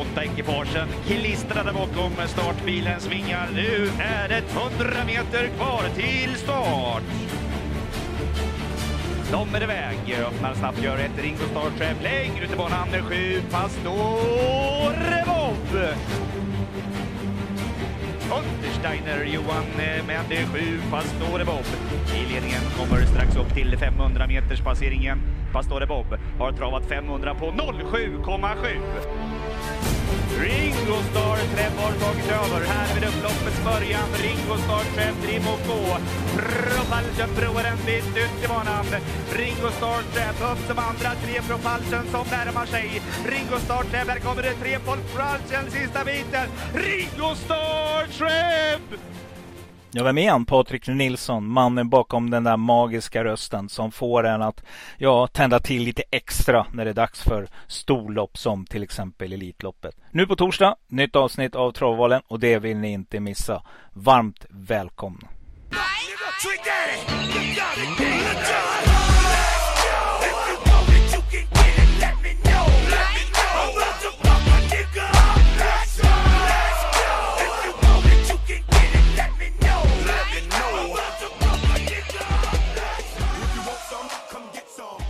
Åtta ekipagen klistrade bakom startbilens vingar. Nu är det 100 meter kvar till start. De är iväg, öppnar snabbt, gör ett ring och startträff längre ut i banan. Sju Pastore Bob. Untersteiner Johan eh, med sju Pastore Bob. I ledningen kommer strax upp till 500 meters passeringen. Pastore Bob har travat 500 på 07,7. Ringo Starr Trap har tagit över här vid upploppets början. Ringo Starr Trev driv och gå. Propulsion provar en ut i banan. Ringo Starr Trev upp som andra, tre Propulsion som närmar sig. Ringo Starr Trev, här kommer det tre Propulsion sista biten. Ringo Starr Trev! Ja, vem är han? Patrik Nilsson, mannen bakom den där magiska rösten som får en att ja, tända till lite extra när det är dags för storlopp som till exempel Elitloppet. Nu på torsdag, nytt avsnitt av Travvalen och det vill ni inte missa. Varmt välkomna! Nej, nej, nej.